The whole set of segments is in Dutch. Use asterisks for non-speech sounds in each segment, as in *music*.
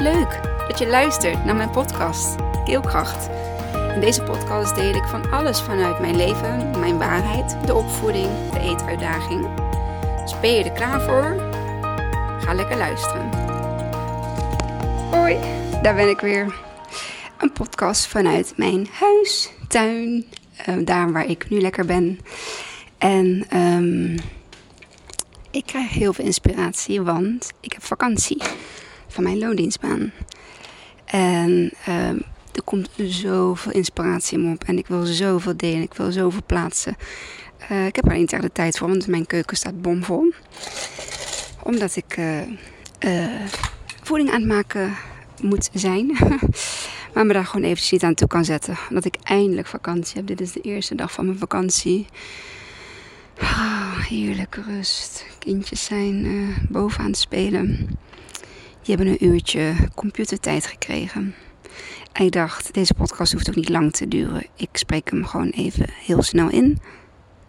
Leuk dat je luistert naar mijn podcast Keelkracht. In deze podcast deel ik van alles vanuit mijn leven, mijn waarheid, de opvoeding, de eetuitdaging. Dus ben je er klaar voor? Ga lekker luisteren. Hoi, daar ben ik weer. Een podcast vanuit mijn huis, tuin, uh, daar waar ik nu lekker ben. En um, ik krijg heel veel inspiratie, want ik heb vakantie van mijn loondienstbaan. En uh, er komt zoveel inspiratie in me op. En ik wil zoveel delen. Ik wil zoveel plaatsen. Uh, ik heb er niet echt de tijd voor, want mijn keuken staat bomvol. Omdat ik uh, voeding aan het maken moet zijn. *laughs* maar me daar gewoon eventjes niet aan toe kan zetten. Omdat ik eindelijk vakantie heb. Dit is de eerste dag van mijn vakantie. Oh, heerlijke rust. Kindjes zijn uh, boven aan het spelen. Die hebben een uurtje computertijd gekregen. En ik dacht, deze podcast hoeft ook niet lang te duren. Ik spreek hem gewoon even heel snel in.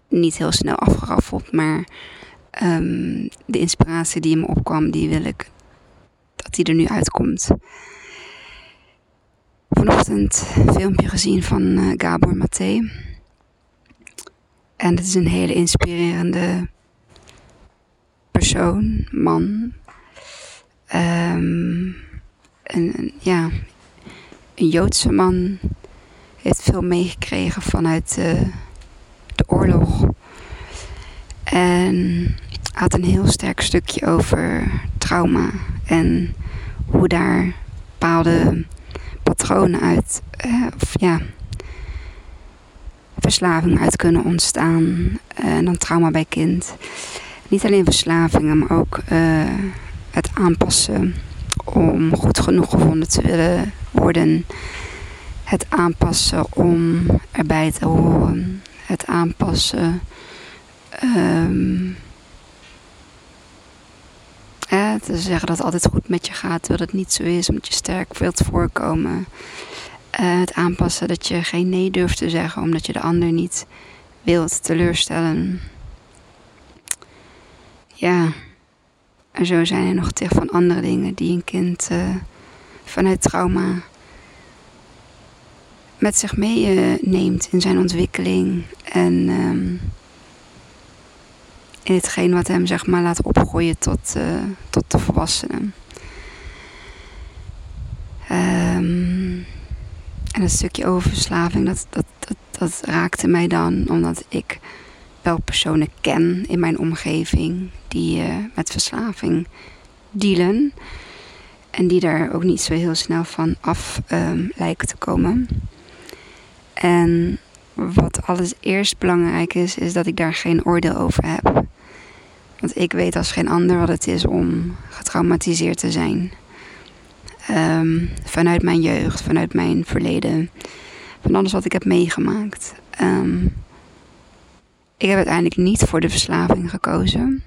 Niet heel snel afgeraffeld, maar um, de inspiratie die in me opkwam, die wil ik dat die er nu uitkomt. Vanochtend een filmpje gezien van uh, Gabor Maté. En het is een hele inspirerende persoon, man. Um, een, ja, een Joodse man heeft veel meegekregen vanuit de, de oorlog. En had een heel sterk stukje over trauma en hoe daar bepaalde patronen uit, uh, of ja, verslaving uit kunnen ontstaan. En dan trauma bij kind. Niet alleen verslavingen, maar ook uh, het aanpassen om goed genoeg gevonden te willen worden. Het aanpassen om erbij te horen. Het aanpassen. Um, eh, te zeggen dat het altijd goed met je gaat, terwijl het niet zo is, omdat je sterk wilt voorkomen. Uh, het aanpassen dat je geen nee durft te zeggen, omdat je de ander niet wilt teleurstellen. Ja, en zo zijn er nog tig van andere dingen die een kind uh, vanuit trauma met zich meeneemt in zijn ontwikkeling. En um, in hetgeen wat hem zeg maar laat opgroeien tot, uh, tot de volwassenen. Um, en dat stukje over verslaving, dat, dat, dat, dat raakte mij dan omdat ik wel personen ken in mijn omgeving die uh, met verslaving dealen. En die daar ook niet zo heel snel van af um, lijken te komen. En wat alles eerst belangrijk is, is dat ik daar geen oordeel over heb. Want ik weet als geen ander wat het is om getraumatiseerd te zijn. Um, vanuit mijn jeugd, vanuit mijn verleden, van alles wat ik heb meegemaakt. Um, ik heb uiteindelijk niet voor de verslaving gekozen.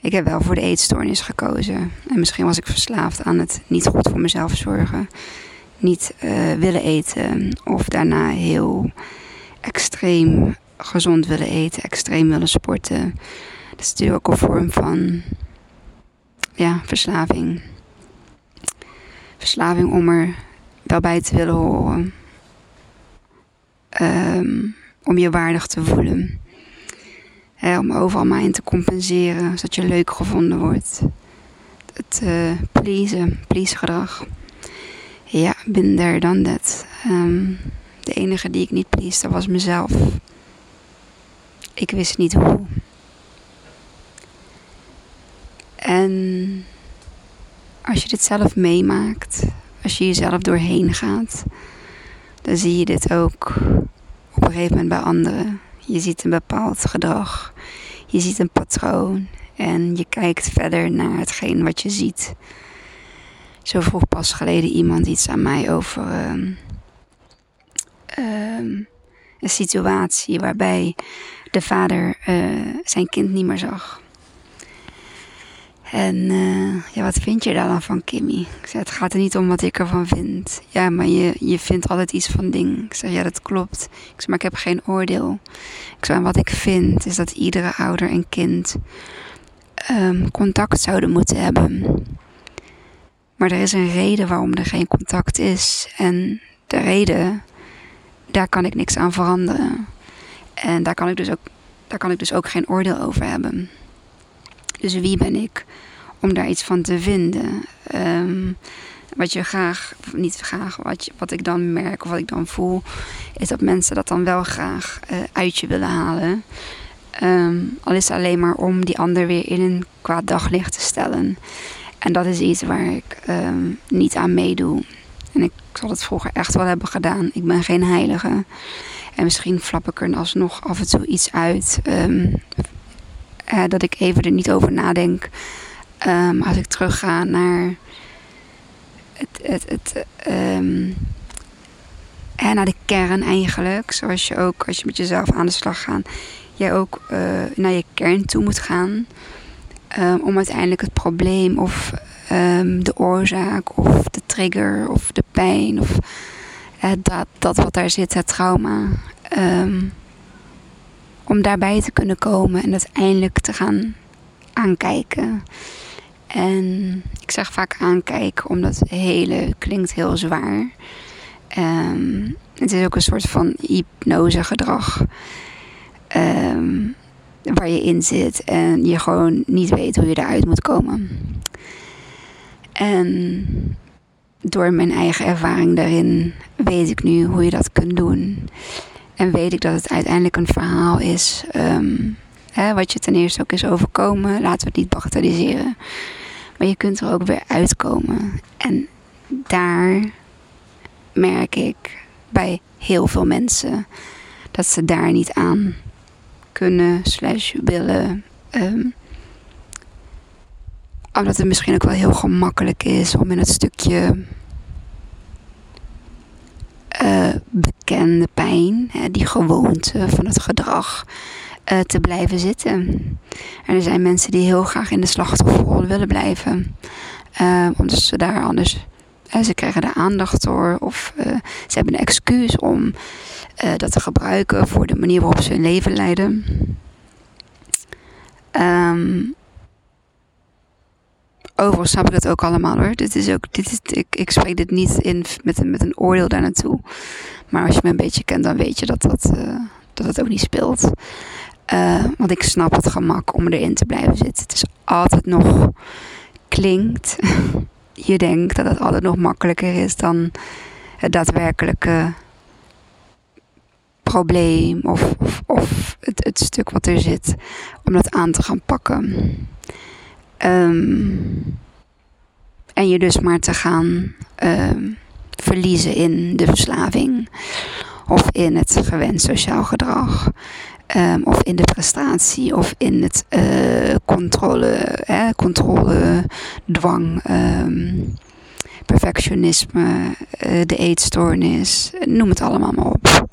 Ik heb wel voor de eetstoornis gekozen. En misschien was ik verslaafd aan het niet goed voor mezelf zorgen. Niet uh, willen eten. Of daarna heel extreem gezond willen eten. Extreem willen sporten. Dat is natuurlijk ook een vorm van ja, verslaving. Verslaving om er wel bij te willen horen. Um, om je waardig te voelen. om overal maar in te compenseren, zodat je leuk gevonden wordt. Het uh, pleasen, please gedrag. Ja, there dan dat. De enige die ik niet pleeste was mezelf. Ik wist niet hoe. En als je dit zelf meemaakt, als je jezelf doorheen gaat, dan zie je dit ook op een gegeven moment bij anderen. Je ziet een bepaald gedrag, je ziet een patroon en je kijkt verder naar hetgeen wat je ziet. Zo vroeg pas geleden iemand iets aan mij over um, um, een situatie waarbij de vader uh, zijn kind niet meer zag. En uh, ja, wat vind je daar dan van, Kimmy? Ik zei, het gaat er niet om wat ik ervan vind. Ja, maar je, je vindt altijd iets van dingen. Ik zei, ja, dat klopt. Ik zei, maar ik heb geen oordeel. Ik zei, wat ik vind is dat iedere ouder en kind um, contact zouden moeten hebben. Maar er is een reden waarom er geen contact is. En de reden, daar kan ik niks aan veranderen. En daar kan ik dus ook, daar kan ik dus ook geen oordeel over hebben. Dus wie ben ik om daar iets van te vinden? Um, wat je graag, niet graag, wat, je, wat ik dan merk of wat ik dan voel, is dat mensen dat dan wel graag uh, uit je willen halen. Um, al is het alleen maar om die ander weer in een kwaad daglicht te stellen. En dat is iets waar ik um, niet aan meedoe. En ik zal het vroeger echt wel hebben gedaan. Ik ben geen heilige. En misschien flap ik er alsnog af en toe iets uit. Uh, dat ik even er niet over nadenk. Um, als ik terugga naar het, het, het um, naar de kern eigenlijk. Zoals je ook, als je met jezelf aan de slag gaat, jij ook uh, naar je kern toe moet gaan. Um, om uiteindelijk het probleem of de oorzaak of de trigger of de pijn of uh, dat, dat wat daar zit, het trauma. Um, om daarbij te kunnen komen en uiteindelijk te gaan aankijken. En ik zeg vaak aankijken, omdat hele klinkt heel zwaar. Um, het is ook een soort van hypnosegedrag. Um, waar je in zit en je gewoon niet weet hoe je eruit moet komen. En door mijn eigen ervaring daarin weet ik nu hoe je dat kunt doen. En weet ik dat het uiteindelijk een verhaal is. Um, hè, wat je ten eerste ook is overkomen. Laten we het niet bagatelliseren. Maar je kunt er ook weer uitkomen. En daar merk ik bij heel veel mensen dat ze daar niet aan kunnen slash willen. Um, omdat het misschien ook wel heel gemakkelijk is om in het stukje uh, bekende pijn, die gewoonte van het gedrag, uh, te blijven zitten. En er zijn mensen die heel graag in de slachtofferrol willen blijven, uh, omdat ze daar anders. ze krijgen de aandacht door, of ze hebben een excuus om dat te gebruiken voor de manier waarop ze hun leven leiden. Um, Overigens snap ik dat ook allemaal hoor. Dit is ook, dit is, ik, ik spreek dit niet in, met, een, met een oordeel daar naartoe. Maar als je me een beetje kent, dan weet je dat dat, uh, dat, dat ook niet speelt. Uh, want ik snap het gemak om erin te blijven zitten. Het is altijd nog klinkt. *laughs* je denkt dat het altijd nog makkelijker is dan het daadwerkelijke probleem of, of, of het, het stuk wat er zit om dat aan te gaan pakken. Um, en je dus maar te gaan um, verliezen in de verslaving. Of in het gewend sociaal gedrag. Um, of in de prestatie. Of in het uh, controle, eh, controle, dwang, perfectionisme, uh, de eetstoornis. Noem het allemaal maar op.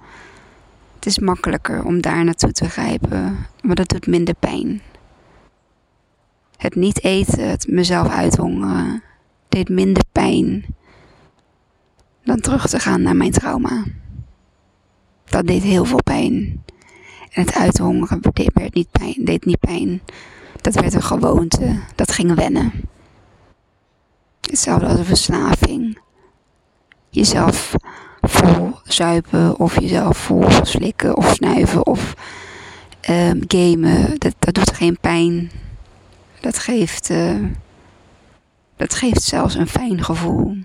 Het is makkelijker om daar naartoe te grijpen. Maar dat doet minder pijn. Het niet eten, het mezelf uithongeren, deed minder pijn dan terug te gaan naar mijn trauma. Dat deed heel veel pijn. En het uithongeren deed, niet pijn, deed niet pijn. Dat werd een gewoonte. Dat ging wennen. Hetzelfde als een verslaving. Jezelf vol zuipen of jezelf vol slikken of snuiven of um, gamen. Dat, dat doet geen pijn. Dat geeft, uh, dat geeft zelfs een fijn gevoel.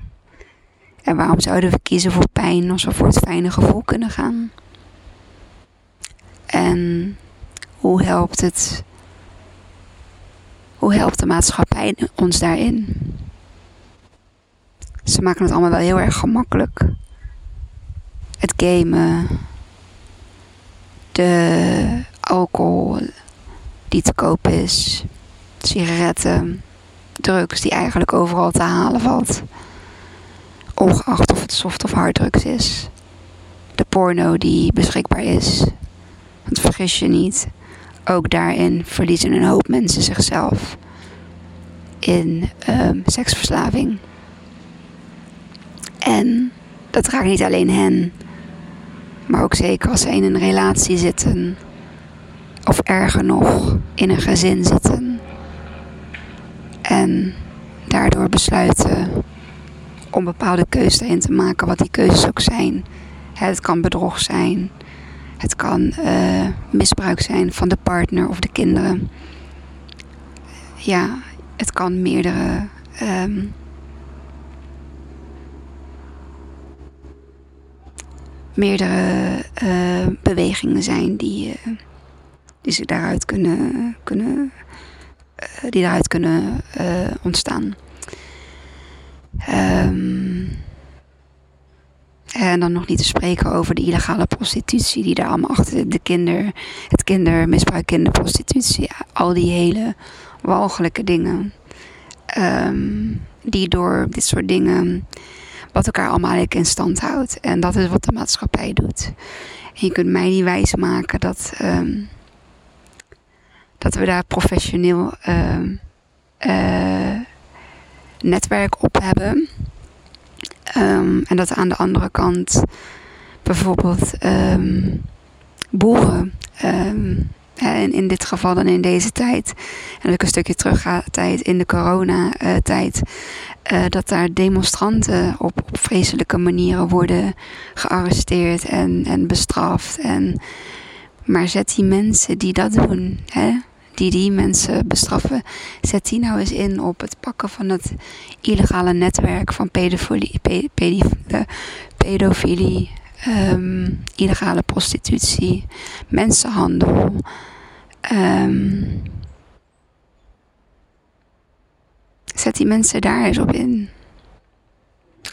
En waarom zouden we kiezen voor pijn als we voor het fijne gevoel kunnen gaan? En hoe helpt het? Hoe helpt de maatschappij ons daarin? Ze maken het allemaal wel heel erg gemakkelijk. Het gamen, de alcohol die te koop is, sigaretten, drugs die eigenlijk overal te halen valt. Ongeacht of het soft of harddrugs is. De porno die beschikbaar is. Want vergis je niet, ook daarin verliezen een hoop mensen zichzelf in um, seksverslaving. En dat raakt niet alleen hen, maar ook zeker als ze in een relatie zitten, of erger nog, in een gezin zitten en daardoor besluiten om bepaalde keuzes erin te maken, wat die keuzes ook zijn. Het kan bedrog zijn, het kan uh, misbruik zijn van de partner of de kinderen. Ja, het kan meerdere um, meerdere uh, bewegingen zijn die, uh, die zich daaruit kunnen, kunnen, die daaruit kunnen ontstaan. Um, en dan nog niet te spreken over de illegale prostitutie die daar allemaal achter de kinder, het kindermisbruik, kinderprostitutie, al die hele walgelijke dingen. Um, die door dit soort dingen, wat elkaar allemaal eigenlijk in stand houdt. En dat is wat de maatschappij doet. En je kunt mij niet wijs maken dat, um, dat we daar professioneel uh, uh, netwerk op hebben. Um, en dat aan de andere kant bijvoorbeeld um, boeren, um, in, dit geval dan in deze tijd, en dat ik een stukje terug ga, tijd in de coronatijd, uh, dat daar demonstranten op, op vreselijke manieren worden gearresteerd en, en bestraft. En, maar zet die mensen die dat doen, hè, die die mensen bestraffen, zet die nou eens in op het pakken van het illegale netwerk van pedofilie, pedofilie um, illegale prostitutie, mensenhandel. Um, zet die mensen daar eens op in.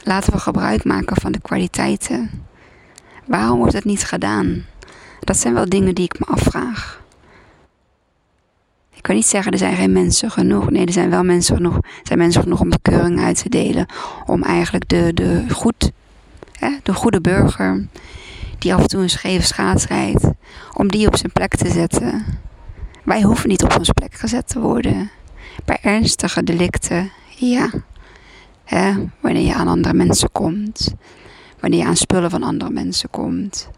Laten we gebruik maken van de kwaliteiten. Waarom wordt het niet gedaan? Dat zijn wel dingen die ik me afvraag. Ik kan niet zeggen er zijn geen mensen genoeg. Nee, er zijn wel mensen genoeg. Er zijn mensen genoeg om bekeuring uit te delen. Om eigenlijk de, de, goed, hè, de goede burger, die af en toe een scheve schaats rijdt, om die op zijn plek te zetten. Wij hoeven niet op onze plek gezet te worden. Bij ernstige delicten, ja. Hè, wanneer je aan andere mensen komt. Wanneer je aan spullen van andere mensen komt.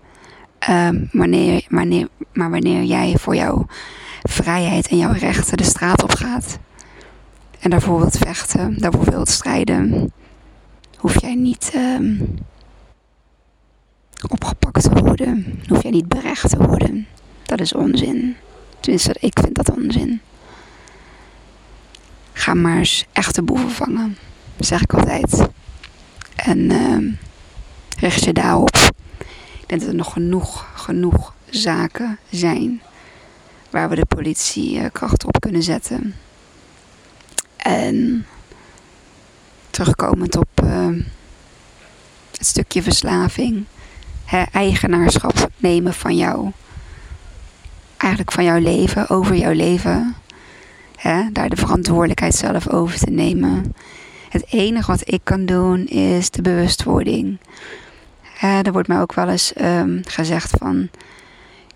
Um, wanneer, wanneer, maar wanneer jij voor jou vrijheid en jouw rechten de straat op gaat en daarvoor wilt vechten, daarvoor wilt strijden, hoef jij niet um, opgepakt te worden, hoef jij niet berecht te worden. Dat is onzin. Tenminste, ik vind dat onzin. Ga maar eens echte boeven vangen, zeg ik altijd. En uh, richt je daarop. Ik denk dat er nog genoeg, genoeg zaken zijn waar we de politiekracht op kunnen zetten. En terugkomend op uh, het stukje verslaving, hè, eigenaarschap nemen van jou, eigenlijk van jouw leven, over jouw leven, hè, daar de verantwoordelijkheid zelf over te nemen. Het enige wat ik kan doen is de bewustwording. Hè, er wordt mij ook wel eens um, gezegd van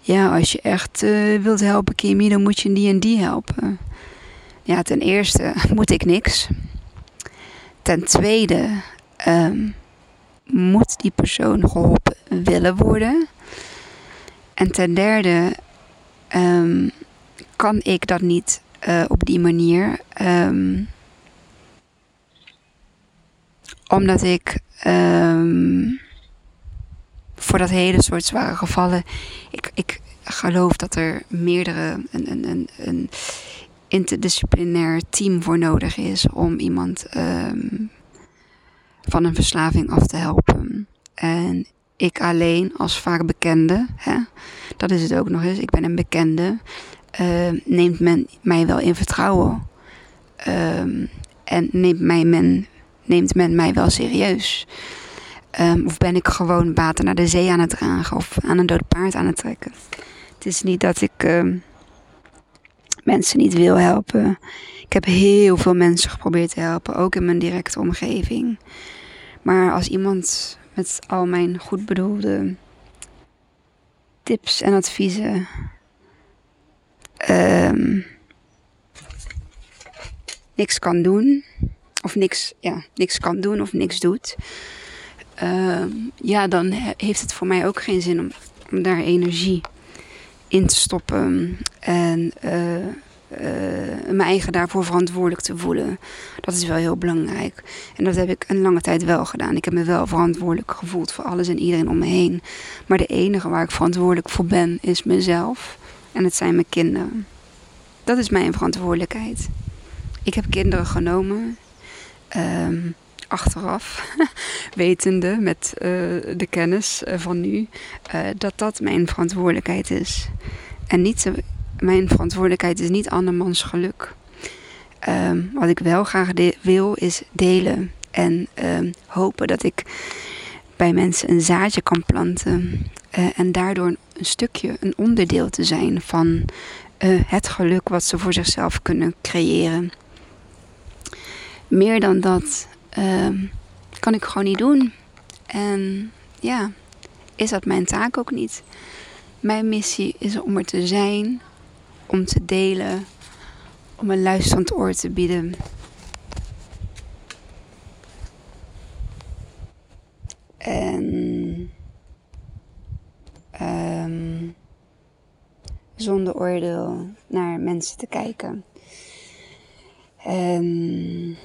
ja, als je echt uh, wilt helpen, Kimi, dan moet je die en die helpen. Ja, ten eerste *laughs* moet ik niks. Ten tweede um, moet die persoon geholpen willen worden. En ten derde um, kan ik dat niet uh, op die manier. Um, omdat ik voor dat hele soort zware gevallen. Ik, ik geloof dat er meerdere, een, een, een, een interdisciplinair team voor nodig is om iemand um, van een verslaving af te helpen. En ik alleen als vaak bekende, hè, dat is het ook nog eens, ik ben een bekende, uh, neemt men mij wel in vertrouwen. Um, en neemt, mij men, neemt men mij wel serieus. Um, of ben ik gewoon water naar de zee aan het dragen of aan een dood paard aan het trekken. Het is niet dat ik um, mensen niet wil helpen. Ik heb heel veel mensen geprobeerd te helpen, ook in mijn directe omgeving. Maar als iemand met al mijn goed bedoelde tips en adviezen um, niks kan doen, of niks, ja, niks kan doen of niks doet uh, ja, dan heeft het voor mij ook geen zin om, daar energie in te stoppen. En uh, me eigen daarvoor verantwoordelijk te voelen. Dat is wel heel belangrijk. En dat heb ik een lange tijd wel gedaan. Ik heb me wel verantwoordelijk gevoeld voor alles en iedereen om me heen. Maar de enige waar ik verantwoordelijk voor ben, is mezelf. En het zijn mijn kinderen. Dat is mijn verantwoordelijkheid. Ik heb kinderen genomen. Ehm, achteraf, *laughs* wetende met uh, de kennis uh, van nu, uh, dat dat mijn verantwoordelijkheid is. En niet mijn verantwoordelijkheid is niet andermans geluk. Um, wat ik wel graag wil is delen en um, hopen dat ik bij mensen een zaadje kan planten en daardoor een, stukje, een onderdeel te zijn van het geluk wat ze voor zichzelf kunnen creëren. Meer dan dat um, kan ik gewoon niet doen. En ja, is dat mijn taak ook niet. Mijn missie is om er te zijn, om te delen, om een luisterend oor te bieden. En um, zonder oordeel naar mensen te kijken. En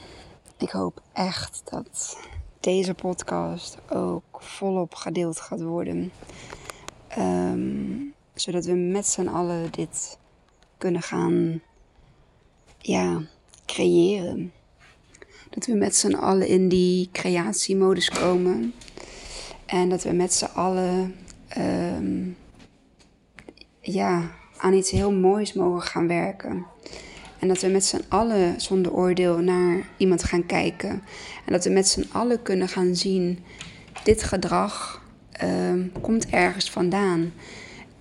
ik hoop echt dat deze podcast ook volop gedeeld gaat worden. Um, zodat we met z'n allen dit kunnen gaan ja, creëren. Dat we met z'n allen in die creatiemodus komen. En dat we met z'n allen um, ja, aan iets heel moois mogen gaan werken. En dat we met z'n allen zonder oordeel naar iemand gaan kijken. En dat we met z'n allen kunnen gaan zien: dit gedrag um, komt ergens vandaan.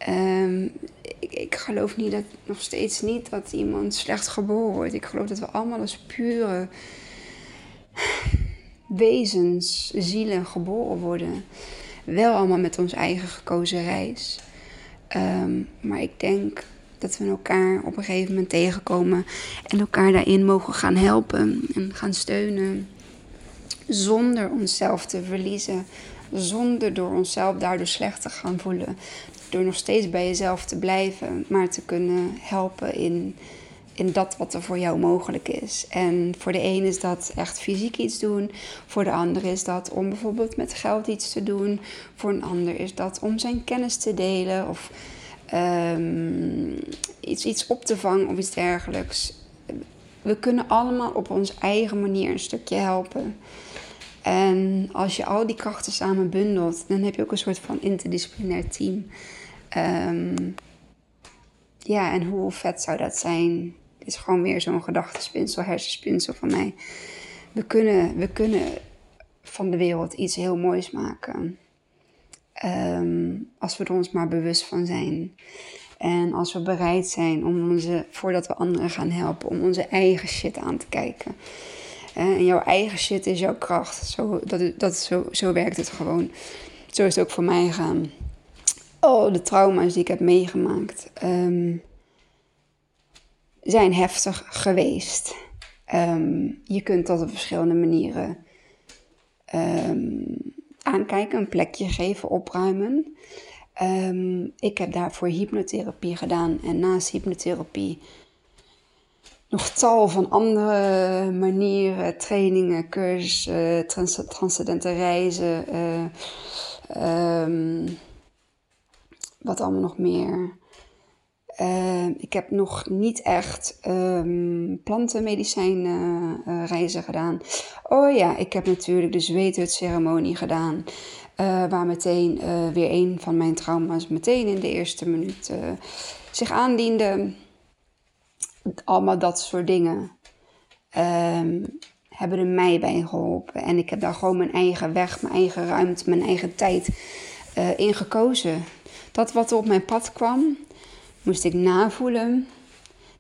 Um, ik, ik, geloof niet dat, nog steeds niet dat iemand slecht geboren wordt. Ik geloof dat we allemaal als pure wezens, zielen geboren worden. Wel allemaal met ons eigen gekozen reis. Um, maar ik denk dat we elkaar op een gegeven moment tegenkomen en elkaar daarin mogen gaan helpen en gaan steunen. Zonder onszelf te verliezen. Zonder door onszelf daardoor slecht te gaan voelen. Door nog steeds bij jezelf te blijven, maar te kunnen helpen in, in dat wat er voor jou mogelijk is. En voor de een is dat echt fysiek iets doen. Voor de ander is dat om bijvoorbeeld met geld iets te doen. Voor een ander is dat om zijn kennis te delen. Of um, iets, op te vangen of iets dergelijks. We kunnen allemaal op onze eigen manier een stukje helpen. En als je al die krachten samen bundelt, dan heb je ook een soort van interdisciplinair team. Um, ja, en hoe vet zou dat zijn? Het is gewoon weer zo'n gedachtespinsel, hersenspinsel van mij. We kunnen, we kunnen van de wereld iets heel moois maken. Um, als we er ons maar bewust van zijn. En als we bereid zijn om onze, voordat we anderen gaan helpen, om onze eigen shit aan te kijken. En jouw eigen shit is jouw kracht. Zo, dat, dat, zo, zo werkt het gewoon. Zo is het ook voor mij gegaan. Oh, de trauma's die ik heb meegemaakt um, zijn heftig geweest. Um, je kunt dat op verschillende manieren aankijken, een plekje geven, opruimen. Um, ik heb daarvoor hypnotherapie gedaan en naast hypnotherapie nog tal van andere manieren, trainingen, cursussen, trans transcendente reizen, uh, um, wat allemaal nog meer. Uh, ik heb nog niet echt um, plantenmedicijnen uh, reizen gedaan. Oh ja, ik heb natuurlijk de zweethutceremonie gedaan. Uh, waar meteen weer een van mijn trauma's meteen in de eerste minuut zich aandiende. Allemaal dat soort dingen um, hebben er mij bij geholpen. En ik heb daar gewoon mijn eigen weg, mijn eigen ruimte, mijn eigen tijd in gekozen. Dat wat er op mijn pad kwam, moest ik navoelen,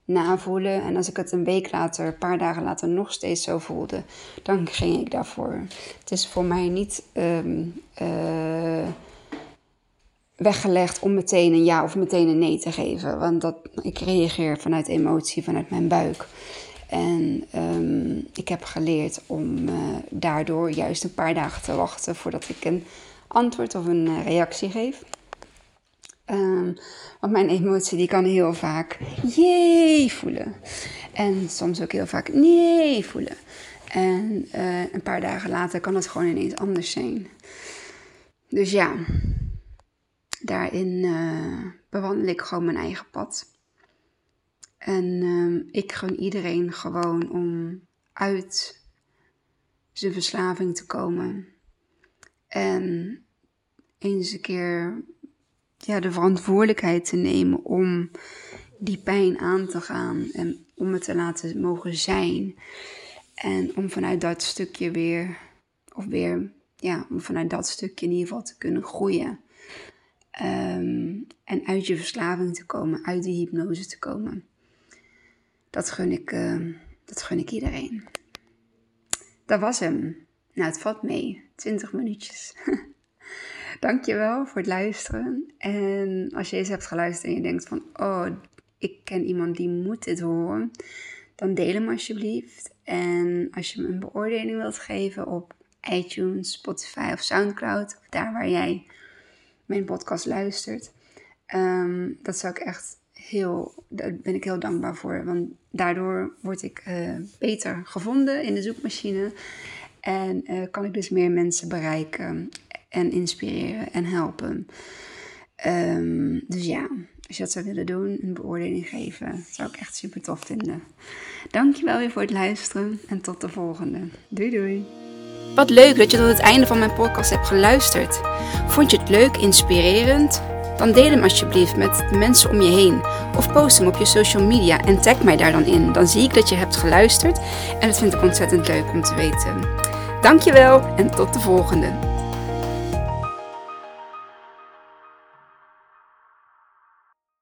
navoelen. En als ik het een week later, een paar dagen later nog steeds zo voelde, dan ging ik daarvoor. Het is voor mij niet um, uh, weggelegd om meteen een ja of meteen een nee te geven. Want dat, ik reageer vanuit emotie, vanuit mijn buik. En um, ik heb geleerd om uh, daardoor juist een paar dagen te wachten voordat ik een antwoord of een uh, reactie geef. Um, want mijn emotie die kan heel vaak jee voelen. En soms ook heel vaak nee voelen. En uh, een paar dagen later kan het gewoon ineens anders zijn. Dus ja, daarin uh, bewandel ik gewoon mijn eigen pad. En uh, ik gun iedereen gewoon om uit zijn verslaving te komen. En eens een keer ja, de verantwoordelijkheid te nemen om die pijn aan te gaan en om het te laten mogen zijn. En om vanuit dat stukje weer, of weer, ja, om vanuit dat stukje in ieder geval te kunnen groeien. Ehm, en uit je verslaving te komen, uit die hypnose te komen. Dat gun ik, uh, dat gun ik iedereen. Dat was hem. Nou, het valt mee. 20 minuutjes. *laughs* Dankjewel voor het luisteren. En als je eens hebt geluisterd en je denkt van, oh, ik ken iemand die moet dit horen, dan deel hem alsjeblieft. En als je me een beoordeling wilt geven op iTunes, Spotify of Soundcloud, of daar waar jij mijn podcast luistert, ehm, dat zou ik echt heel, daar ben ik heel dankbaar voor. Want daardoor word ik uh, beter gevonden in de zoekmachine. En uh, kan ik dus meer mensen bereiken en inspireren en helpen. Um, dus ja, als je dat zou willen doen, een beoordeling geven, zou ik echt super tof vinden. Dankjewel weer voor het luisteren en tot de volgende. Doei doei. Wat leuk dat je tot het einde van mijn podcast hebt geluisterd. Vond je het leuk, inspirerend? Dan deel hem alsjeblieft met de mensen om je heen. Of post hem op je social media en tag mij daar dan in. Dan zie ik dat je hebt geluisterd en dat vind ik ontzettend leuk om te weten. Dankjewel en tot de volgende.